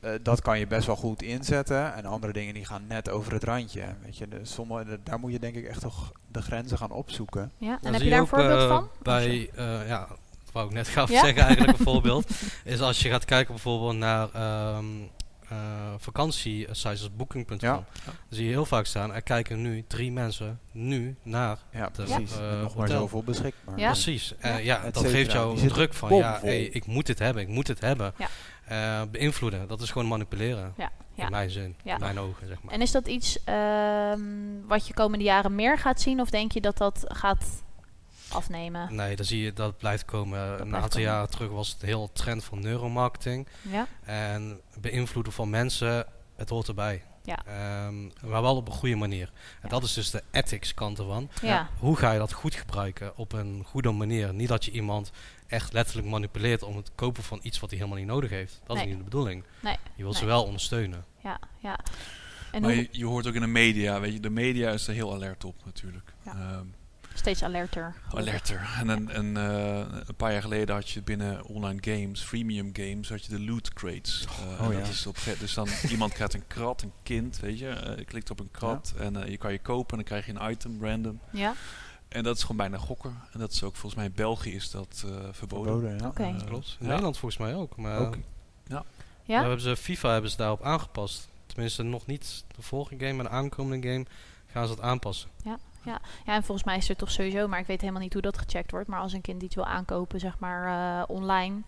S4: eh, dat kan je best wel goed inzetten. En andere dingen die gaan net over het randje. Weet je, de, sommige, de- daar moet je denk ik echt toch de grenzen gaan opzoeken.
S1: Ja? En
S2: Dan
S1: heb
S2: zie
S1: je daar een voorbeeld
S2: eh,
S1: van?
S2: Bij, eh, ja, dat wou ik net gaan
S1: Ja?
S2: zeggen eigenlijk een voorbeeld. Is als je gaat kijken bijvoorbeeld naar ehm eh vakantiesites als booking.com.
S4: Ja.
S2: Dan zie je heel vaak staan, er kijken nu drie mensen nu naar.
S4: Ja,
S2: De,
S4: precies. nog maar
S2: hotel.
S4: zoveel beschikbaar.
S1: Ja.
S2: Precies. Eh, ja, dat geeft jou druk van, ja, hey, ik moet dit hebben, ik moet dit hebben.
S1: Ja.
S2: Eh, beïnvloeden, dat is gewoon manipuleren.
S1: Ja, ja.
S2: In mijn zin,
S1: Ja.
S2: in mijn ogen, zeg maar.
S1: En is dat iets ehm, wat je komende jaren meer gaat zien? Of denk je dat dat gaat afnemen?
S2: Nee, dan zie je dat het blijft komen. een
S1: blijft
S2: aantal
S1: komen.
S2: jaren terug was het de hele trend van neuromarketing.
S1: Ja?
S2: En beïnvloeden van mensen, het hoort erbij.
S1: Ja.
S2: Ehm, maar wel op een goede manier. En
S1: Ja.
S2: dat is dus de ethics kant ervan.
S1: Ja.
S2: Hoe ga je dat goed gebruiken op een goede manier? Niet dat je iemand echt letterlijk manipuleert om het kopen van iets wat hij helemaal niet nodig heeft. Dat
S1: Nee.
S2: is niet de bedoeling.
S1: Nee.
S2: Je wil ze wel ondersteunen.
S1: Ja, ja. En
S3: maar
S1: hoe,
S3: je, je hoort ook in de media, weet je, de media is er heel alert op natuurlijk.
S1: Ja.
S3: Ehm,
S1: steeds alerter.
S3: alerter. En een, een, eh, een paar jaar geleden had je binnen online games, freemium games, had je de loot crates. Eh,
S4: Oh,
S3: dat
S4: ja.
S3: is op, ge- dus dan iemand krijgt een krat, een kind, weet je, eh, klikt op een krat en je kan je kopen en dan krijg je een item random.
S1: Ja?
S3: En dat is gewoon bijna gokken. En dat is ook volgens mij in België is dat eh, verboden.
S4: Verboden, ja.
S1: Oké.
S3: Eh,
S2: Klopt. In
S3: ja.
S2: Nederland volgens mij ook. Maar
S4: Ook.
S1: Ja?
S2: daar hebben ze, FIFA hebben ze daarop aangepast. Tenminste, nog niet de vorige game, maar de aankomende game gaan ze het aanpassen.
S1: Ja, en volgens mij is er toch sowieso, maar ik weet helemaal niet hoe dat gecheckt wordt. Maar als een kind iets wil aankopen, zeg maar eh, online,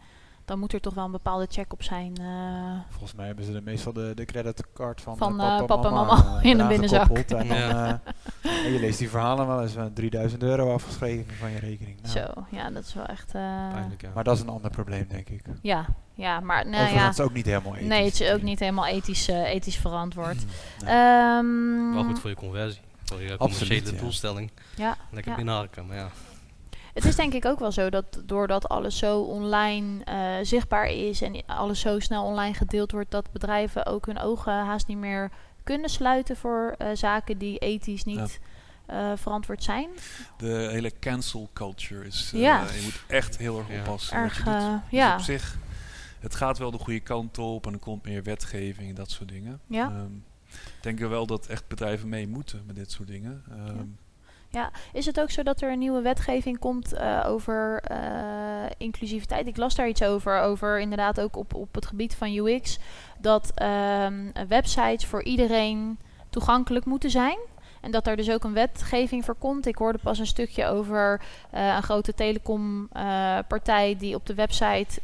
S1: dan moet er toch wel een bepaalde check op zijn. eh,
S4: Volgens mij hebben ze de, meestal de, de creditcard van,
S1: Van,
S4: eh,
S1: eh,
S4: papa,
S1: papa en
S4: mama,
S1: mama in de binnenzak.
S4: En dan,
S2: Ja.
S4: eh, en je leest die verhalen wel eens eh, 3000 euro afgeschreven van je rekening. Nou,
S1: Zo, ja, dat is wel echt. eh,
S2: Pijnlijk, ja.
S4: Maar dat is een ander probleem, denk ik.
S1: ja, ja, maar nou ja.
S4: Overigens ook niet helemaal ethisch.
S1: Nee, het is ook niet helemaal ethisch, ethisch verantwoord.
S4: Nee.
S1: Ehm,
S2: Wel goed voor je conversie. Voor je
S4: Absoluut,
S2: commerciële
S4: ja.
S2: doelstelling.
S1: Ja,
S2: Lekker
S1: ja.
S2: binnenharken, maar ja.
S1: Het is denk ik ook wel zo dat doordat alles zo online eh, zichtbaar is en alles zo snel online gedeeld wordt, dat bedrijven ook hun ogen haast niet meer kunnen sluiten voor eh, zaken die ethisch niet eh, verantwoord zijn.
S3: De hele cancel culture is. eh,
S1: Ja.
S3: Je moet echt heel erg
S2: Ja.
S3: oppassen.
S1: Erg,
S3: wat je doet.
S1: eh,
S3: Dus
S1: ja.
S3: op zich, het gaat wel de goede kant op en er komt meer wetgeving en dat soort dingen.
S1: Ja.
S3: Ehm, ik denk er wel dat echt bedrijven mee moeten met dit soort dingen. Ehm,
S1: Is het ook zo dat er een nieuwe wetgeving komt eh, over eh, inclusiviteit? Ik las daar iets over, over inderdaad ook op, op het gebied van UX, dat ehm, websites voor iedereen toegankelijk moeten zijn. En dat er dus ook een wetgeving voor komt. Ik hoorde pas een stukje over eh, een grote telecompartij die op de website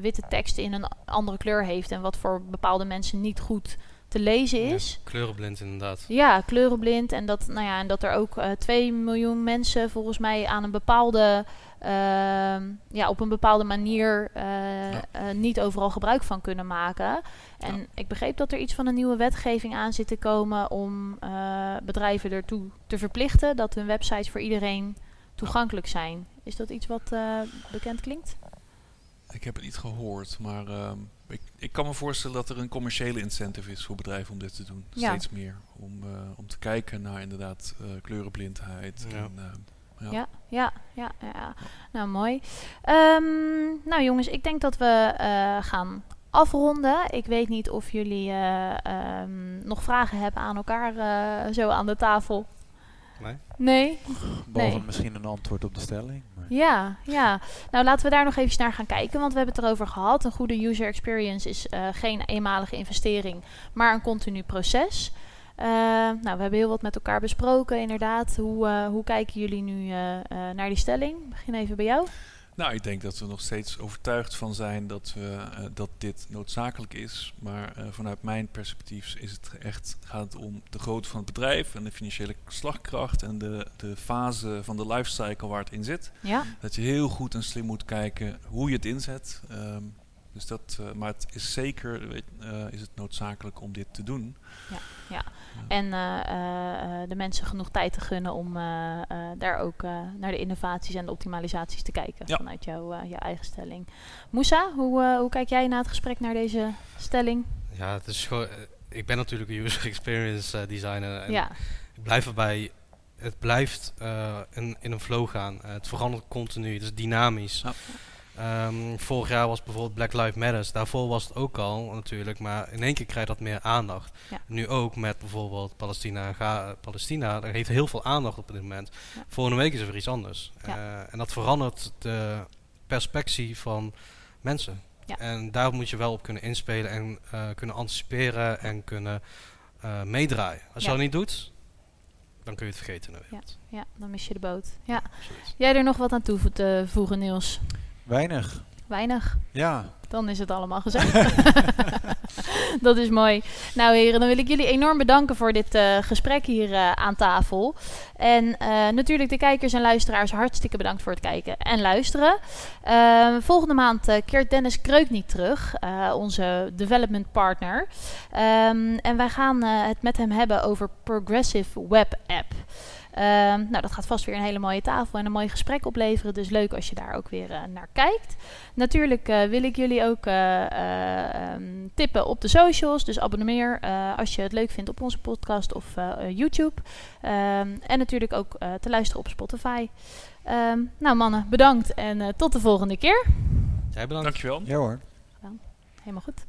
S1: witte tekst in een andere kleur heeft. En wat voor bepaalde mensen niet goed te lezen is.
S2: Ja, kleurenblind inderdaad.
S1: Ja, kleurenblind. En dat, nou ja, en dat er ook eh 2 miljoen mensen volgens mij aan een bepaalde, ehm, ja, op een bepaalde manier eh, eh, niet overal gebruik van kunnen maken. En ik begreep dat er iets van een nieuwe wetgeving aan zit te komen om eh, bedrijven ertoe te verplichten dat hun websites voor iedereen toegankelijk zijn. Is dat iets wat eh, bekend klinkt?
S3: ik heb het niet gehoord, maar ehm, ik, ik kan me voorstellen dat er een commerciële incentive is voor bedrijven om dit te doen.
S1: Ja.
S3: Steeds meer. Om, eh, om te kijken naar inderdaad eh, kleurenblindheid.
S2: Ja.
S3: En, ehm, ja.
S1: Ja, ja, ja, ja. Nou, mooi. Ehm, nou, jongens, ik denk dat we eh, gaan afronden. Ik weet niet of jullie eh, ehm, nog vragen hebben aan elkaar eh, zo aan de tafel.
S2: Nee?
S1: Nee?
S4: Behalve
S1: Nee.
S4: misschien een antwoord op de stelling.
S1: Ja, ja. Nou, laten we daar nog even naar gaan kijken, want we hebben het erover gehad. Een goede user experience is eh, geen eenmalige investering, maar een continu proces. Eh, nou, we hebben heel wat met elkaar besproken, inderdaad. Hoe, eh, hoe kijken jullie nu naar die stelling? Ik begin even bij jou.
S3: Nou, ik denk dat we nog steeds overtuigd van zijn dat, we, eh, dat dit noodzakelijk is. Maar eh, vanuit mijn perspectief is het echt, gaat het om de grootte van het bedrijf en de financiële slagkracht en de, de fase van de lifecycle waar het in zit.
S1: Ja,
S3: Dat je heel goed en slim moet kijken hoe je het inzet. Ehm, dus dat, eh, maar het is zeker weet, eh, is het noodzakelijk om dit te doen.
S1: en eh, eh, eh, de mensen genoeg tijd te gunnen om eh, eh, daar ook eh, naar de innovaties en de optimalisaties te kijken
S3: Ja.
S1: vanuit jouw, eh, jouw eigen stelling. Moussa, hoe, eh, hoe kijk jij na het gesprek naar deze stelling?
S2: Ja, het is gewoon, ik ben natuurlijk een user experience designer. En
S1: ja,
S2: Ik blijf erbij. Het blijft eh, in, in een flow gaan. Het verandert continu. Het is dynamisch.
S3: Ja.
S2: Ehm, vorig jaar was bijvoorbeeld Black Lives Matter. Daarvoor was het ook al natuurlijk. Maar in één keer krijgt dat meer aandacht.
S1: Ja.
S2: Nu ook met bijvoorbeeld Palestina. Ga, Palestina. Dat heeft heel veel aandacht op dit moment.
S1: Ja.
S2: Volgende week is er weer iets anders.
S1: Ja.
S2: Eh, en dat verandert de perspectie van mensen.
S1: Ja.
S2: En daar moet je wel op kunnen inspelen en eh, kunnen anticiperen en kunnen eh, meedraaien. Als je
S1: Ja.
S2: dat niet doet, dan kun je het vergeten. wereld.
S1: ja, dan mis je de boot. Ja. Jij er nog wat aan toe te voegen, Niels?
S4: Weinig.
S1: Weinig.
S4: Ja.
S1: Dan is het allemaal gezegd. dat is mooi. Nou heren, dan wil ik jullie enorm bedanken voor dit eh, gesprek hier eh, aan tafel. En eh, natuurlijk de kijkers en luisteraars hartstikke bedankt voor het kijken en luisteren. Eh, volgende maand keert Dennis Kreukniet terug, eh, onze development partner. Ehm, en wij gaan het met hem hebben over Progressive Web App. Ehm, nou, dat gaat vast weer een hele mooie tafel en een mooi gesprek opleveren. Dus leuk als je daar ook weer eh, naar kijkt. Natuurlijk eh, wil ik jullie ook eh, eh, ehm, tippen op de socials. Dus abonneer eh, als je het leuk vindt op onze podcast of YouTube. Ehm, en natuurlijk ook eh, te luisteren op Spotify. Ehm, nou mannen, bedankt en eh, tot de volgende keer.
S2: Jij bedankt.
S3: Dankjewel.
S4: Ja hoor.
S1: Helemaal goed.